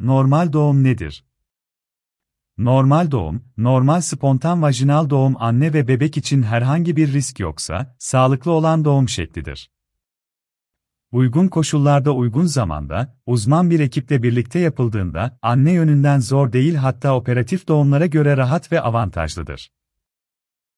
Normal doğum nedir? Normal doğum, normal spontan vajinal doğum anne ve bebek için herhangi bir risk yoksa, sağlıklı olan doğum şeklidir. Uygun koşullarda uygun zamanda, uzman bir ekiple birlikte yapıldığında, anne yönünden zor değil hatta operatif doğumlara göre rahat ve avantajlıdır.